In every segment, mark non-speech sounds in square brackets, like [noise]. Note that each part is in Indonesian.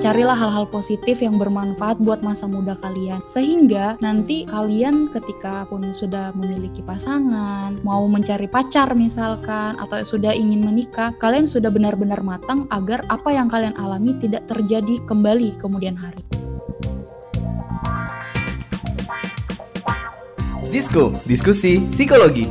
carilah hal-hal positif yang bermanfaat buat masa muda kalian sehingga nanti kalian ketika pun sudah memiliki pasangan mau mencari pacar misalkan atau sudah ingin menikah kalian sudah benar-benar matang agar apa yang kalian alami tidak terjadi kembali kemudian hari Disko, diskusi psikologi.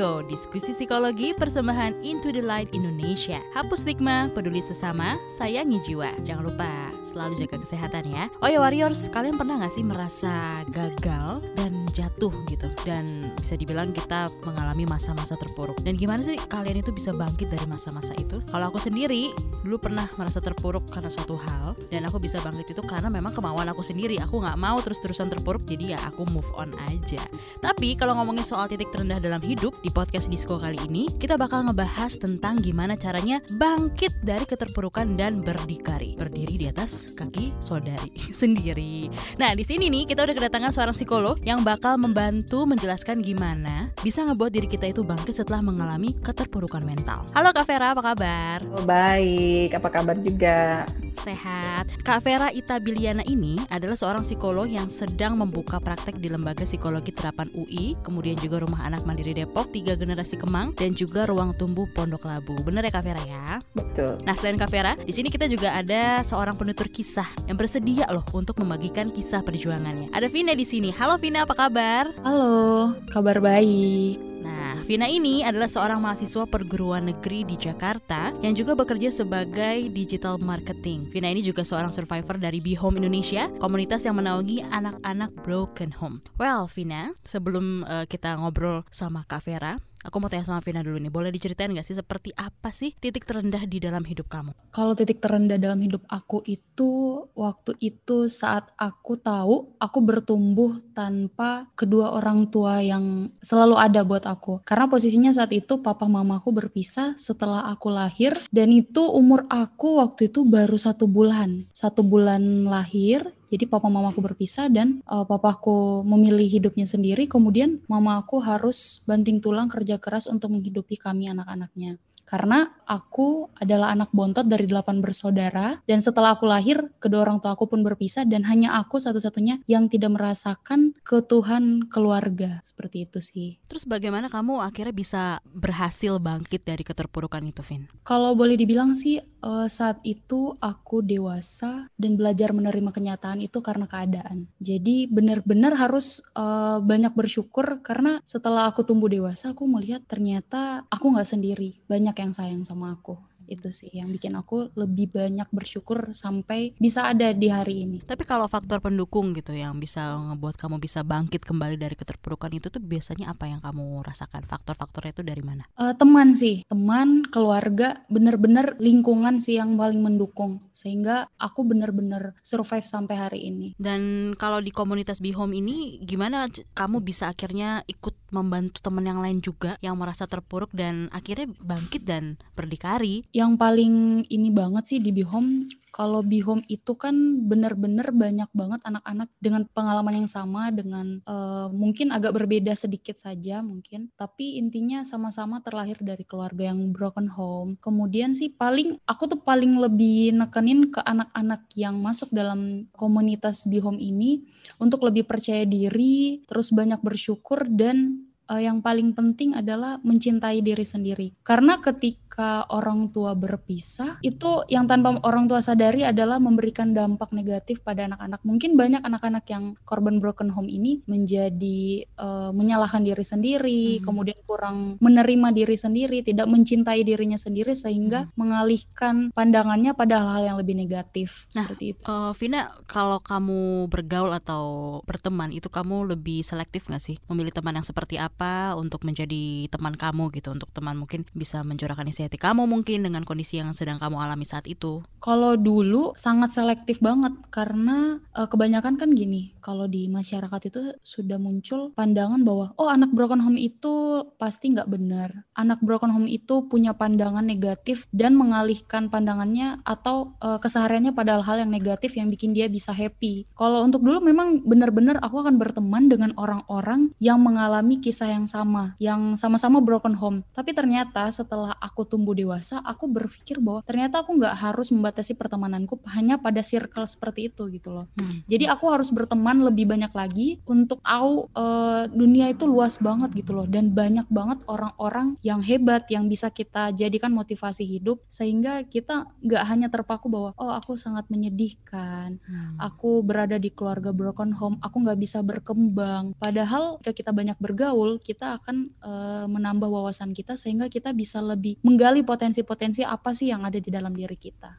Disco, diskusi psikologi persembahan Into the Light Indonesia. Hapus stigma, peduli sesama, sayangi jiwa. Jangan lupa selalu jaga kesehatan ya. Oh ya Warriors, kalian pernah gak sih merasa gagal dan jatuh gitu? Dan bisa dibilang kita mengalami masa-masa terpuruk. Dan gimana sih kalian itu bisa bangkit dari masa-masa itu? Kalau aku sendiri dulu pernah merasa terpuruk karena suatu hal dan aku bisa bangkit itu karena memang kemauan aku sendiri. Aku nggak mau terus-terusan terpuruk jadi ya aku move on aja. Tapi kalau ngomongin soal titik terendah dalam hidup di podcast Disco kali ini, kita bakal ngebahas tentang gimana caranya bangkit dari keterpurukan dan berdikari. Berdiri di atas kaki saudari [laughs] sendiri. Nah, di sini nih kita udah kedatangan seorang psikolog yang bakal membantu menjelaskan gimana bisa ngebuat diri kita itu bangkit setelah mengalami keterpurukan mental. Halo Kak Vera, apa kabar? Oh, baik, apa kabar juga? Sehat. Kak Vera Itabiliana ini adalah seorang psikolog yang sedang membuka praktek di Lembaga Psikologi Terapan UI, kemudian juga Rumah Anak Mandiri Depok, Tiga Generasi Kemang, dan juga Ruang Tumbuh Pondok Labu. Bener ya Kak Vera ya? Betul. Nah selain Kak Vera, di sini kita juga ada seorang penutur kisah yang bersedia loh untuk membagikan kisah perjuangannya. Ada Vina di sini. Halo Vina, apa kabar? halo kabar baik Nah, Vina ini adalah seorang mahasiswa perguruan negeri di Jakarta yang juga bekerja sebagai digital marketing. Vina ini juga seorang survivor dari Be Home Indonesia, komunitas yang menaungi anak-anak broken home. Well, Vina, sebelum uh, kita ngobrol sama Kak Vera, Aku mau tanya sama Vina dulu nih, boleh diceritain gak sih seperti apa sih titik terendah di dalam hidup kamu? Kalau titik terendah dalam hidup aku itu waktu itu saat aku tahu aku bertumbuh tanpa kedua orang tua yang selalu ada buat aku. Karena posisinya saat itu papa mamaku berpisah setelah aku lahir dan itu umur aku waktu itu baru satu bulan. Satu bulan lahir jadi papa mamaku berpisah dan uh, papaku memilih hidupnya sendiri. Kemudian mamaku harus banting tulang kerja keras untuk menghidupi kami anak-anaknya karena aku adalah anak bontot dari delapan bersaudara dan setelah aku lahir kedua orang tua aku pun berpisah dan hanya aku satu-satunya yang tidak merasakan ketuhan keluarga seperti itu sih. Terus bagaimana kamu akhirnya bisa berhasil bangkit dari keterpurukan itu, Vin? Kalau boleh dibilang sih uh, saat itu aku dewasa dan belajar menerima kenyataan itu karena keadaan. Jadi benar-benar harus uh, banyak bersyukur karena setelah aku tumbuh dewasa aku melihat ternyata aku nggak sendiri. Banyak yang sayang sama aku itu sih yang bikin aku lebih banyak bersyukur sampai bisa ada di hari ini. Tapi kalau faktor pendukung gitu yang bisa ngebuat kamu bisa bangkit kembali dari keterpurukan itu tuh biasanya apa yang kamu rasakan? Faktor-faktornya itu dari mana? Uh, teman sih, teman, keluarga, bener-bener lingkungan sih yang paling mendukung sehingga aku bener-bener survive sampai hari ini. Dan kalau di komunitas Be Home ini gimana kamu bisa akhirnya ikut membantu teman yang lain juga yang merasa terpuruk dan akhirnya bangkit dan berdikari? Yang paling ini banget sih di Bihome kalau Bihome itu kan benar-benar banyak banget anak-anak dengan pengalaman yang sama dengan uh, mungkin agak berbeda sedikit saja mungkin. Tapi intinya sama-sama terlahir dari keluarga yang broken home. Kemudian sih paling aku tuh paling lebih nekenin ke anak-anak yang masuk dalam komunitas Bihome ini untuk lebih percaya diri terus banyak bersyukur dan uh, yang paling penting adalah mencintai diri sendiri. Karena ketika orang tua berpisah, itu yang tanpa orang tua sadari adalah memberikan dampak negatif pada anak-anak. Mungkin banyak anak-anak yang korban broken home ini menjadi uh, menyalahkan diri sendiri, hmm. kemudian kurang menerima diri sendiri, tidak mencintai dirinya sendiri sehingga hmm. mengalihkan pandangannya pada hal-hal yang lebih negatif. Nah, seperti itu. Uh, Vina, kalau kamu bergaul atau berteman itu kamu lebih selektif nggak sih? Memilih teman yang seperti apa? Apa untuk menjadi teman kamu gitu untuk teman mungkin bisa mencurahkan isi hati kamu mungkin dengan kondisi yang sedang kamu alami saat itu? Kalau dulu sangat selektif banget karena uh, kebanyakan kan gini kalau di masyarakat itu sudah muncul pandangan bahwa oh anak broken home itu pasti nggak benar. Anak broken home itu punya pandangan negatif dan mengalihkan pandangannya atau uh, kesehariannya pada hal yang negatif yang bikin dia bisa happy. Kalau untuk dulu memang benar-benar aku akan berteman dengan orang-orang yang mengalami kisah yang sama yang sama-sama broken home. Tapi ternyata setelah aku tumbuh dewasa aku berpikir bahwa ternyata aku nggak harus membatasi pertemananku hanya pada circle seperti itu gitu loh. Hmm. jadi aku harus berteman lebih banyak lagi untuk tahu uh, dunia itu luas banget gitu loh. Dan banyak banget orang-orang yang hebat yang bisa kita jadikan motivasi hidup sehingga kita nggak hanya terpaku bahwa oh aku sangat menyedihkan. Hmm. aku berada di keluarga broken home. Aku nggak bisa berkembang. Padahal ketika kita banyak bergaul kita akan uh, menambah wawasan kita sehingga kita bisa lebih menggali potensi-potensi apa sih yang ada di dalam diri kita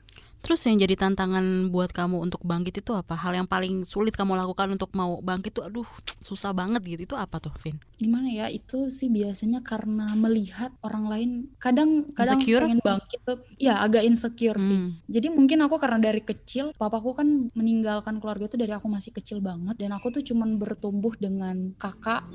Terus yang jadi tantangan buat kamu untuk bangkit itu apa? Hal yang paling sulit kamu lakukan untuk mau bangkit tuh aduh susah banget gitu. Itu apa tuh, Vin? Gimana ya? Itu sih biasanya karena melihat orang lain kadang kadang insecure? pengen bangkit tuh ya agak insecure hmm. sih. Jadi mungkin aku karena dari kecil papaku kan meninggalkan keluarga itu dari aku masih kecil banget dan aku tuh cuman bertumbuh dengan kakak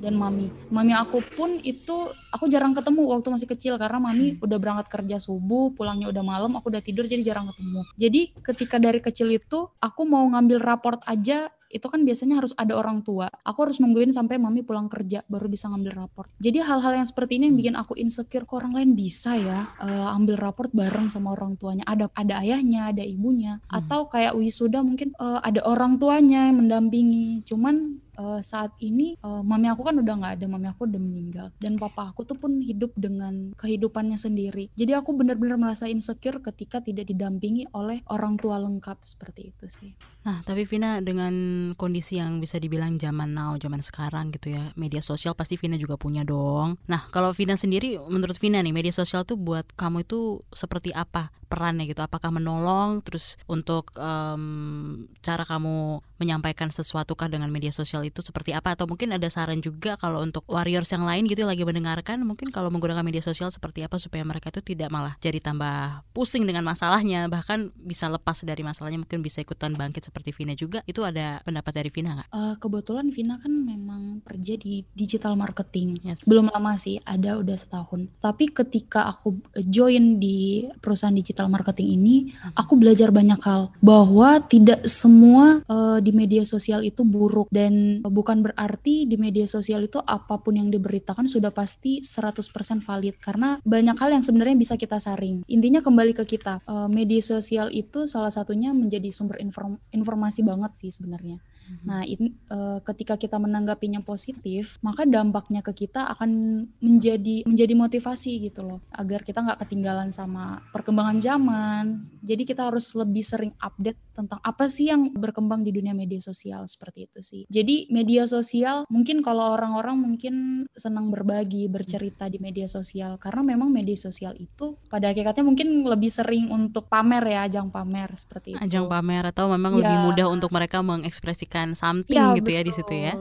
dan mami. Mami aku pun itu aku jarang ketemu waktu masih kecil karena mami udah berangkat kerja subuh, pulangnya udah malam, aku udah tidur jadi jarang ketemu. Jadi ketika dari kecil itu aku mau ngambil raport aja itu kan biasanya harus ada orang tua. Aku harus nungguin sampai mami pulang kerja baru bisa ngambil raport. Jadi hal-hal yang seperti ini yang bikin aku insecure kok orang lain bisa ya uh, ambil raport bareng sama orang tuanya. Ada ada ayahnya, ada ibunya, hmm. atau kayak wisuda mungkin uh, ada orang tuanya yang mendampingi. Cuman uh, saat ini uh, mami aku kan udah nggak ada mami aku udah meninggal. Dan papa aku tuh pun hidup dengan kehidupannya sendiri. Jadi aku benar-benar merasa insecure ketika tidak didampingi oleh orang tua lengkap seperti itu sih. Nah tapi Vina dengan kondisi yang bisa dibilang zaman now zaman sekarang gitu ya media sosial pasti Vina juga punya dong. Nah kalau Vina sendiri menurut Vina nih media sosial tuh buat kamu itu seperti apa perannya gitu. Apakah menolong terus untuk um, cara kamu menyampaikan sesuatu kah dengan media sosial itu seperti apa? Atau mungkin ada saran juga kalau untuk warriors yang lain gitu yang lagi mendengarkan mungkin kalau menggunakan media sosial seperti apa supaya mereka itu tidak malah jadi tambah pusing dengan masalahnya. Bahkan bisa lepas dari masalahnya mungkin bisa ikutan bangkit seperti Vina juga. Itu ada pendapat dari Vina nggak? Uh, kebetulan Vina kan memang kerja di digital marketing. Yes. belum lama sih ada udah setahun. Tapi ketika aku join di perusahaan digital digital marketing ini hmm. aku belajar banyak hal bahwa tidak semua uh, di media sosial itu buruk dan bukan berarti di media sosial itu apa pun yang diberitakan sudah pasti 100% valid karena banyak hal yang sebenarnya bisa kita saring. Intinya kembali ke kita. Uh, media sosial itu salah satunya menjadi sumber inform informasi banget sih sebenarnya. Mhm. Nah, ini uh, ketika kita menanggapinya positif, maka dampaknya ke kita akan menjadi menjadi motivasi gitu loh, agar kita nggak ketinggalan sama perkembangan zaman. Jadi kita harus lebih sering update tentang apa sih yang berkembang di dunia media sosial seperti itu sih. Jadi media sosial mungkin kalau orang-orang mungkin senang berbagi, bercerita di media sosial karena memang media sosial itu pada hakikatnya mungkin lebih sering untuk pamer ya, ajang pamer seperti itu. Ajang pamer atau memang ya. lebih mudah untuk mereka mengekspresikan memberikan something ya, gitu betul. ya di situ ya.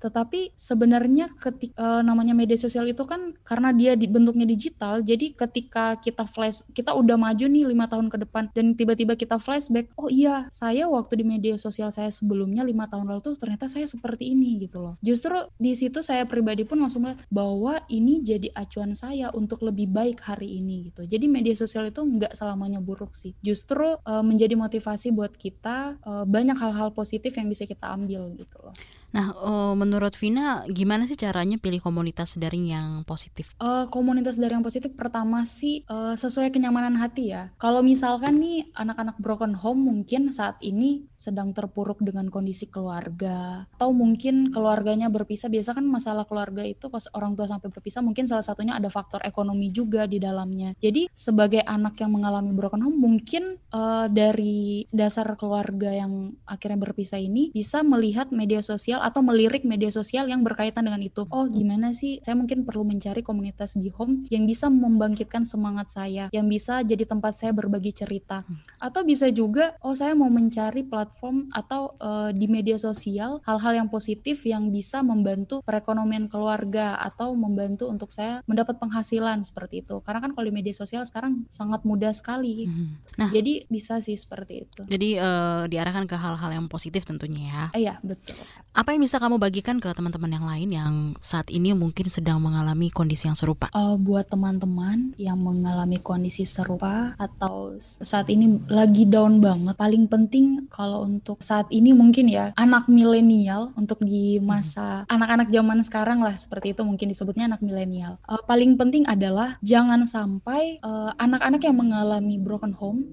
Tetapi sebenarnya ketika uh, eh, namanya media sosial itu kan karena dia dibentuknya digital, jadi ketika kita flash, kita udah maju nih lima tahun ke depan dan tiba-tiba kita flashback, oh iya saya waktu di media sosial saya sebelumnya lima tahun lalu tuh ternyata saya seperti ini gitu loh. Justru di situ saya pribadi pun langsung melihat bahwa ini jadi acuan saya untuk lebih baik hari ini gitu. Jadi media sosial itu nggak selamanya buruk sih. Justru uh, menjadi motivasi buat kita uh, banyak hal-hal positif yang bisa kita kita ambil gitu loh. Nah, uh, menurut Vina, gimana sih caranya pilih komunitas daring yang positif? Uh, komunitas daring yang positif pertama sih uh, sesuai kenyamanan hati ya. Kalau misalkan nih anak-anak broken home mungkin saat ini sedang terpuruk dengan kondisi keluarga, atau mungkin keluarganya berpisah. Biasa kan masalah keluarga itu pas orang tua sampai berpisah, mungkin salah satunya ada faktor ekonomi juga di dalamnya. Jadi sebagai anak yang mengalami broken home, mungkin uh, dari dasar keluarga yang akhirnya berpisah ini bisa melihat media sosial atau melirik media sosial yang berkaitan dengan itu. Oh, gimana sih? Saya mungkin perlu mencari komunitas Be Home yang bisa membangkitkan semangat saya, yang bisa jadi tempat saya berbagi cerita. Atau bisa juga, oh saya mau mencari platform atau uh, di media sosial hal-hal yang positif yang bisa membantu perekonomian keluarga atau membantu untuk saya mendapat penghasilan seperti itu. Karena kan kalau di media sosial sekarang sangat mudah sekali. Hmm. Nah, jadi bisa sih seperti itu. Jadi uh, diarahkan ke hal-hal yang positif tentunya ya. Iya, betul. Apa yang bisa kamu bagikan ke teman-teman yang lain yang saat ini mungkin sedang mengalami kondisi yang serupa? Uh, buat teman-teman yang mengalami kondisi serupa atau saat ini lagi down banget, paling penting kalau untuk saat ini mungkin ya anak milenial untuk di masa hmm. anak-anak zaman sekarang lah seperti itu mungkin disebutnya anak milenial. Uh, paling penting adalah jangan sampai anak eh, anak-anak yang mengalami broken home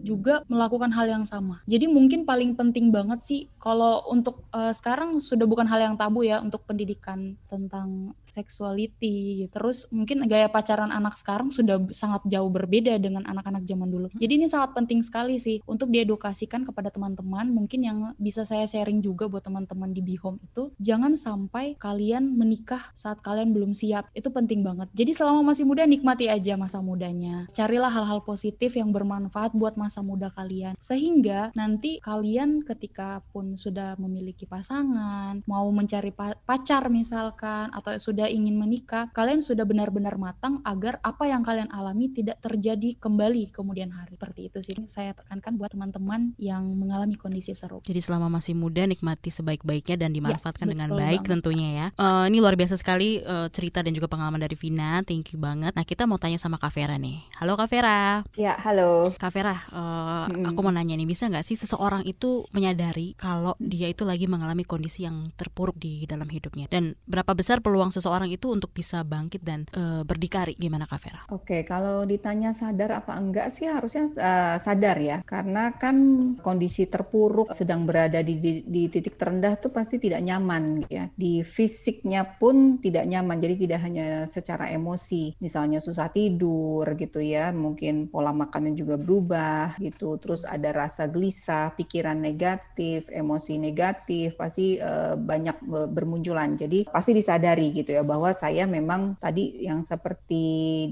juga melakukan hal yang sama. Jadi mungkin paling penting banget sih kalau untuk uh, sekarang sudah bukan hal yang tabu ya untuk pendidikan tentang sexuality. Terus mungkin gaya pacaran anak sekarang sudah sangat jauh berbeda dengan anak-anak zaman dulu. Jadi ini sangat penting sekali sih untuk diedukasikan kepada teman-teman. Mungkin yang bisa saya sharing juga buat teman-teman di Bihome itu jangan sampai kalian menikah saat kalian belum siap. Itu penting banget. Jadi selama masih muda nikmati aja masa mudanya. Carilah hal-hal positif yang bermanfaat buat masa muda kalian. Sehingga nanti kalian ketika pun sudah memiliki pasangan, mau mencari pacar misalkan atau sudah sudah ingin menikah, kalian sudah benar-benar matang agar apa yang kalian alami tidak terjadi kembali kemudian hari. Seperti itu sih saya tekankan buat teman-teman yang mengalami kondisi serupa. Jadi selama masih muda nikmati sebaik-baiknya dan ya, dimanfaatkan ya, dengan baik banget. tentunya ya. Uh, ini luar biasa sekali uh, cerita dan juga pengalaman dari Vina. Thank you banget. Nah kita mau tanya sama Kak Vera nih. Halo Kak Vera. Ya halo. Kak Vera, uh, hmm. aku mau nanya nih bisa nggak sih seseorang itu menyadari kalau dia itu lagi mengalami kondisi yang terpuruk di dalam hidupnya dan berapa besar peluang seseorang seseorang itu untuk bisa bangkit dan uh, berdikari gimana Kak Vera? Oke, kalau ditanya sadar apa enggak sih harusnya uh, sadar ya karena kan kondisi terpuruk sedang berada di, di, di titik terendah tuh pasti tidak nyaman ya. Di fisiknya pun tidak nyaman. Jadi tidak hanya secara emosi, misalnya susah tidur gitu ya, mungkin pola makannya juga berubah gitu. Terus ada rasa gelisah, pikiran negatif, emosi negatif pasti uh, banyak bermunculan. Jadi pasti disadari gitu ya ya bahwa saya memang tadi yang seperti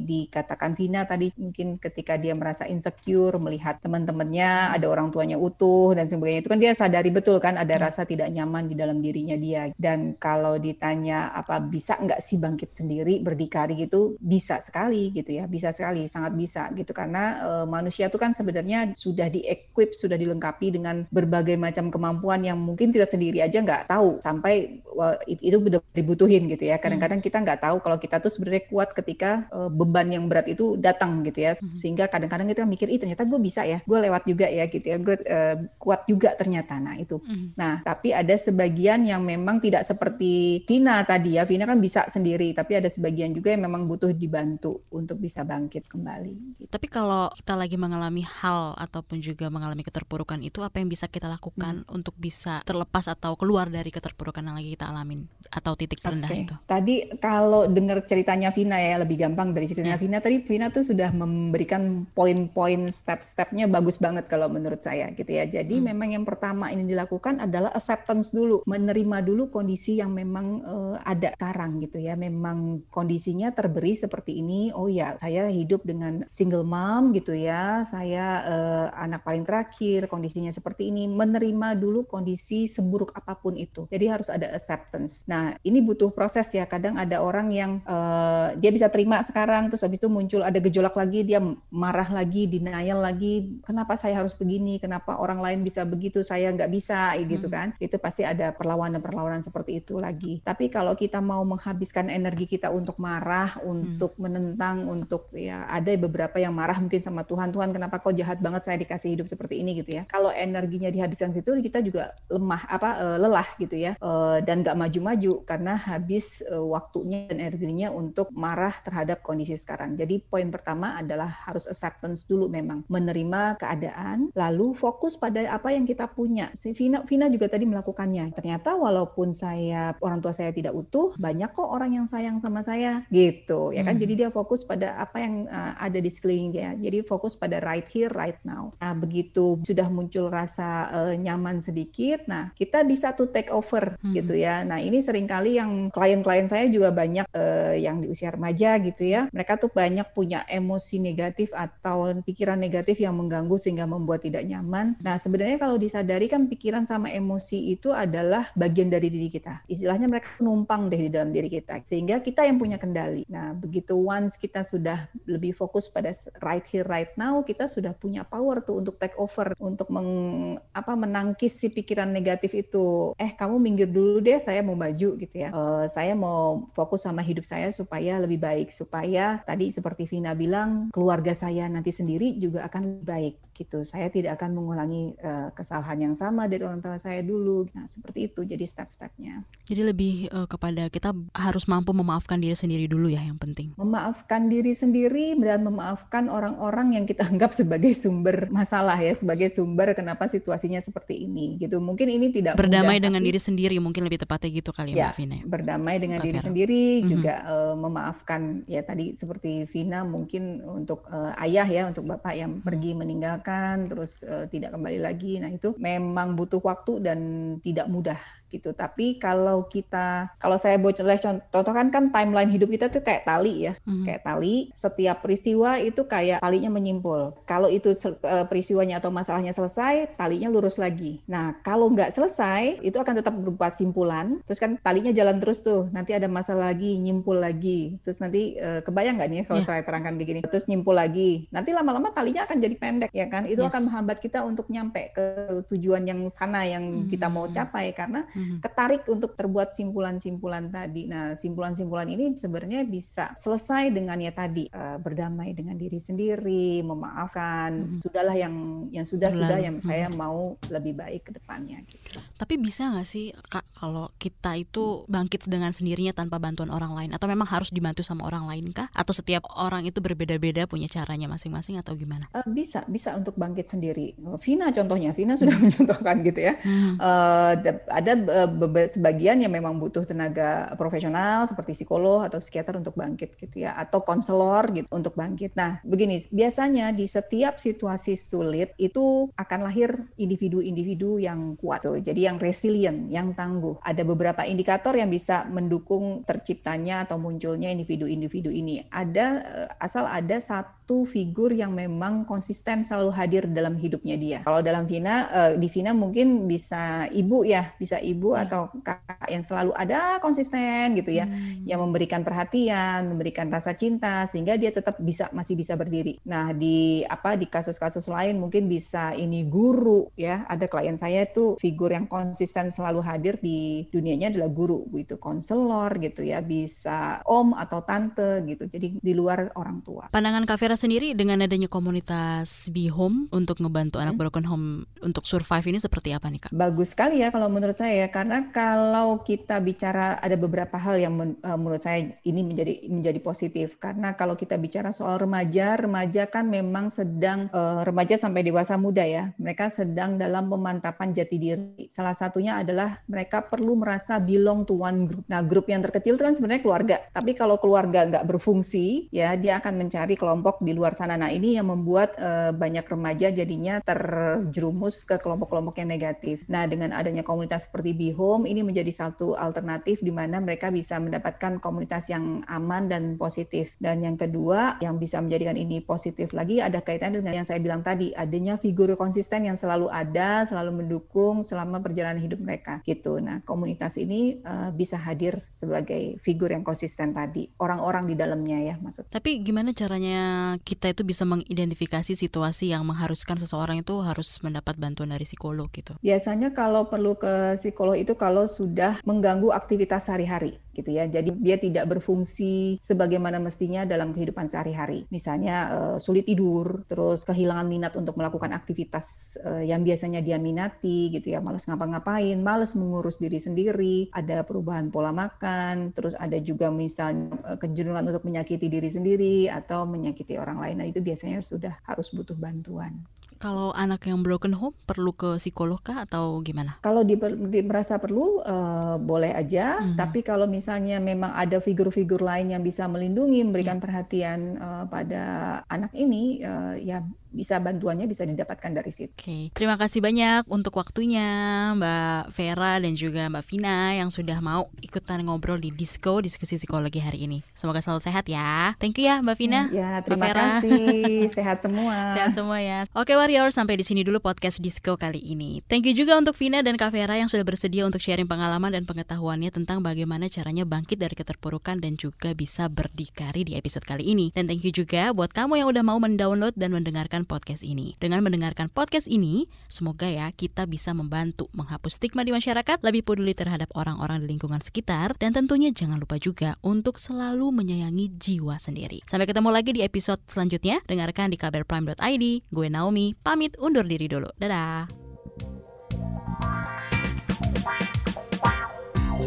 dikatakan Vina tadi mungkin ketika dia merasa insecure melihat teman-temannya ada orang tuanya utuh dan sebagainya itu kan dia sadari betul kan ada rasa tidak nyaman di dalam dirinya dia. Dan kalau ditanya apa bisa nggak sih bangkit sendiri berdikari? gitu bisa sekali gitu ya bisa sekali sangat bisa gitu. Karena e, manusia itu kan sebenarnya sudah di-equip sudah dilengkapi dengan berbagai macam kemampuan yang mungkin kita sendiri aja nggak tahu sampai wah, itu, udah dibutuhin gitu ya kadang kadang-kadang kita nggak tahu kalau kita tuh sebenarnya kuat ketika uh, beban yang berat itu datang gitu ya hmm. sehingga kadang-kadang kita mikir ih ternyata gue bisa ya gue lewat juga ya gitu ya gue uh, kuat juga ternyata nah itu hmm. nah tapi ada sebagian yang memang tidak seperti Vina tadi ya Vina kan bisa sendiri tapi ada sebagian juga yang memang butuh dibantu untuk bisa bangkit kembali gitu. tapi kalau kita lagi mengalami hal ataupun juga mengalami keterpurukan itu apa yang bisa kita lakukan hmm. untuk bisa terlepas atau keluar dari keterpurukan yang lagi kita alamin atau titik terendah okay. itu tadi tadi kalau dengar ceritanya Vina ya lebih gampang dari ceritanya yeah. Vina tadi Vina tuh sudah memberikan poin-poin step-stepnya bagus banget kalau menurut saya gitu ya. Jadi hmm. memang yang pertama ini dilakukan adalah acceptance dulu, menerima dulu kondisi yang memang uh, ada sekarang gitu ya. Memang kondisinya terberi seperti ini. Oh ya, saya hidup dengan single mom gitu ya. Saya uh, anak paling terakhir, kondisinya seperti ini. Menerima dulu kondisi seburuk apa pun itu. Jadi harus ada acceptance. Nah, ini butuh proses ya kadang ada orang yang uh, dia bisa terima sekarang terus habis itu muncul ada gejolak lagi dia marah lagi denial lagi kenapa saya harus begini? Kenapa orang lain bisa begitu? Saya nggak bisa gitu hmm. kan. Itu pasti ada perlawanan-perlawanan seperti itu lagi. Tapi kalau kita mau menghabiskan energi kita untuk marah untuk hmm. menentang untuk ya ada beberapa yang marah mungkin sama Tuhan Tuhan kenapa kau jahat banget? Saya dikasih hidup seperti ini gitu ya. Kalau energinya dihabiskan situ kita juga lemah apa uh, lelah gitu ya. Uh, dan nggak maju-maju karena habis uh, waktunya dan energinya untuk marah terhadap kondisi sekarang. Jadi poin pertama adalah harus acceptance dulu memang menerima keadaan, lalu fokus pada apa yang kita punya. Si Vina, Vina juga tadi melakukannya. Ternyata walaupun saya orang tua saya tidak utuh, banyak kok orang yang sayang sama saya gitu ya kan. Hmm. Jadi dia fokus pada apa yang uh, ada di sekelilingnya. Jadi fokus pada right here right now. Nah, begitu sudah muncul rasa uh, nyaman sedikit, nah kita bisa tuh take over hmm. gitu ya. Nah, ini sering kali yang klien-klien saya juga banyak uh, yang di usia remaja gitu ya. Mereka tuh banyak punya emosi negatif atau pikiran negatif yang mengganggu sehingga membuat tidak nyaman. Nah, sebenarnya kalau disadari kan pikiran sama emosi itu adalah bagian dari diri kita. Istilahnya mereka numpang deh di dalam diri kita. Sehingga kita yang punya kendali. Nah, begitu once kita sudah lebih fokus pada right here right now, kita sudah punya power tuh untuk take over, untuk meng, apa menangkis si pikiran negatif itu. Eh, kamu minggir dulu deh, saya mau maju gitu ya. Uh, saya mau fokus sama hidup saya supaya lebih baik, supaya tadi seperti Vina bilang, keluarga saya nanti sendiri juga akan lebih baik gitu. Saya tidak akan mengulangi uh, kesalahan yang sama dari orang tua saya dulu. Nah, seperti itu jadi step-stepnya. Jadi lebih uh, kepada kita harus mampu memaafkan diri sendiri dulu ya yang penting. Memaafkan diri sendiri dan memaafkan orang-orang yang kita anggap sebagai sumber masalah ya, sebagai sumber kenapa situasinya seperti ini gitu. Mungkin ini tidak berdamai mudah, dengan tapi, diri sendiri mungkin lebih tepatnya gitu kali ya, ya Mbak Vina. Ya? Berdamai dengan Mbak diri Vera. sendiri mm -hmm. juga uh, memaafkan ya tadi seperti Vina mungkin untuk uh, ayah ya, untuk bapak yang pergi meninggalkan terus uh, tidak kembali lagi. Nah, itu memang butuh waktu dan tidak mudah gitu. Tapi kalau kita, kalau saya boleh contoh kan kan timeline hidup kita tuh kayak tali ya, mm-hmm. kayak tali. Setiap peristiwa itu kayak talinya menyimpul. Kalau itu uh, peristiwanya atau masalahnya selesai, talinya lurus lagi. Nah, kalau nggak selesai, itu akan tetap berupa simpulan. Terus kan talinya jalan terus tuh. Nanti ada masalah lagi, nyimpul lagi. Terus nanti uh, kebayang nggak nih kalau yeah. saya terangkan begini? Terus nyimpul lagi. Nanti lama-lama talinya akan jadi pendek ya kan? Itu yes. akan menghambat kita untuk nyampe ke tujuan yang sana yang mm-hmm. kita mau capai karena hmm. ketarik untuk terbuat simpulan-simpulan tadi. Nah, simpulan-simpulan ini sebenarnya bisa selesai dengan ya tadi uh, berdamai dengan diri sendiri, memaafkan. Hmm. Sudahlah yang yang sudah sudah yang hmm. saya mau lebih baik ke depannya. Gitu. Tapi bisa nggak sih kak kalau kita itu bangkit dengan sendirinya tanpa bantuan orang lain atau memang harus dibantu sama orang lain kah? Atau setiap orang itu berbeda-beda punya caranya masing-masing atau gimana? Uh, bisa bisa untuk bangkit sendiri. Vina contohnya, Vina sudah [laughs] hmm. mencontohkan gitu ya. Hmm. Uh, ada sebagian yang memang butuh tenaga profesional seperti psikolog atau psikiater untuk bangkit gitu ya atau konselor gitu untuk bangkit. Nah, begini, biasanya di setiap situasi sulit itu akan lahir individu-individu yang kuat tuh. Jadi yang resilient, yang tangguh. Ada beberapa indikator yang bisa mendukung terciptanya atau munculnya individu-individu ini. Ada eh, asal ada satu figur yang memang konsisten selalu hadir dalam hidupnya dia. Kalau dalam Vina eh, di Vina mungkin bisa ibu ya, bisa ibu yeah. atau kakak yang selalu ada konsisten gitu ya, hmm. yang memberikan perhatian, memberikan rasa cinta sehingga dia tetap bisa masih bisa berdiri. Nah, di apa di kasus-kasus lain mungkin bisa ini guru ya. Ada klien saya itu figur yang konsisten selalu hadir di dunianya adalah guru gitu, konselor gitu ya, bisa om atau tante gitu. Jadi di luar orang tua. Pandangan Kak Vera sendiri dengan adanya komunitas Be Home untuk ngebantu hmm. anak broken home untuk survive ini seperti apa nih Kak? Bagus sekali ya kalau menurut saya ya karena kalau kita bicara ada beberapa hal yang men, uh, menurut saya ini menjadi menjadi positif karena kalau kita bicara soal remaja, remaja kan memang sedang uh, remaja sampai dewasa muda ya, mereka sedang dalam pemantapan jati diri. Salah satunya adalah mereka perlu merasa belong to one group. Nah, grup yang terkecil itu kan sebenarnya keluarga, tapi kalau keluarga nggak berfungsi, ya dia akan mencari kelompok di luar sana. Nah, ini yang membuat uh, banyak remaja jadinya terjerumus ke kelompok-kelompok yang negatif. Nah, dengan adanya komunitas seperti seperti Home ini menjadi satu alternatif di mana mereka bisa mendapatkan komunitas yang aman dan positif. Dan yang kedua yang bisa menjadikan ini positif lagi ada kaitan dengan yang saya bilang tadi, adanya figur konsisten yang selalu ada, selalu mendukung selama perjalanan hidup mereka gitu. Nah, komunitas ini uh, bisa hadir sebagai figur yang konsisten tadi, orang-orang di dalamnya ya maksud. Tapi gimana caranya kita itu bisa mengidentifikasi situasi yang mengharuskan seseorang itu harus mendapat bantuan dari psikolog gitu? Biasanya kalau perlu ke psikolog itu kalau sudah mengganggu aktivitas sehari-hari gitu ya. Jadi dia tidak berfungsi sebagaimana mestinya dalam kehidupan sehari-hari. Misalnya uh, sulit tidur, terus kehilangan minat untuk melakukan aktivitas uh, yang biasanya dia minati gitu ya, malas ngapa-ngapain, malas mengurus diri sendiri, ada perubahan pola makan, terus ada juga misalnya uh, kecenderungan untuk menyakiti diri sendiri atau menyakiti orang lain. Nah, itu biasanya sudah harus butuh bantuan. Kalau anak yang broken home perlu ke psikolog kah atau gimana? Kalau di, di merasa perlu uh, boleh aja, hmm. tapi kalau misalnya memang ada figur-figur lain yang bisa melindungi, memberikan hmm. perhatian uh, pada anak ini, uh, ya bisa bantuannya bisa didapatkan dari situ. Oke, okay. terima kasih banyak untuk waktunya Mbak Vera dan juga Mbak Vina yang sudah mau ikutan ngobrol di Disco Diskusi Psikologi hari ini. Semoga selalu sehat ya. Thank you ya Mbak Vina. Ya, terima Mbak Vera. kasih. [laughs] sehat semua. sehat semua ya. Oke Warrior, sampai di sini dulu podcast Disco kali ini. Thank you juga untuk Vina dan Kak Vera yang sudah bersedia untuk sharing pengalaman dan pengetahuannya tentang bagaimana caranya bangkit dari keterpurukan dan juga bisa berdikari di episode kali ini. Dan thank you juga buat kamu yang udah mau mendownload dan mendengarkan mendengarkan podcast ini. Dengan mendengarkan podcast ini, semoga ya kita bisa membantu menghapus stigma di masyarakat, lebih peduli terhadap orang-orang di lingkungan sekitar, dan tentunya jangan lupa juga untuk selalu menyayangi jiwa sendiri. Sampai ketemu lagi di episode selanjutnya. Dengarkan di kabarprime.id. Gue Naomi, pamit undur diri dulu. Dadah.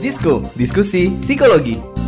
Disko, diskusi psikologi.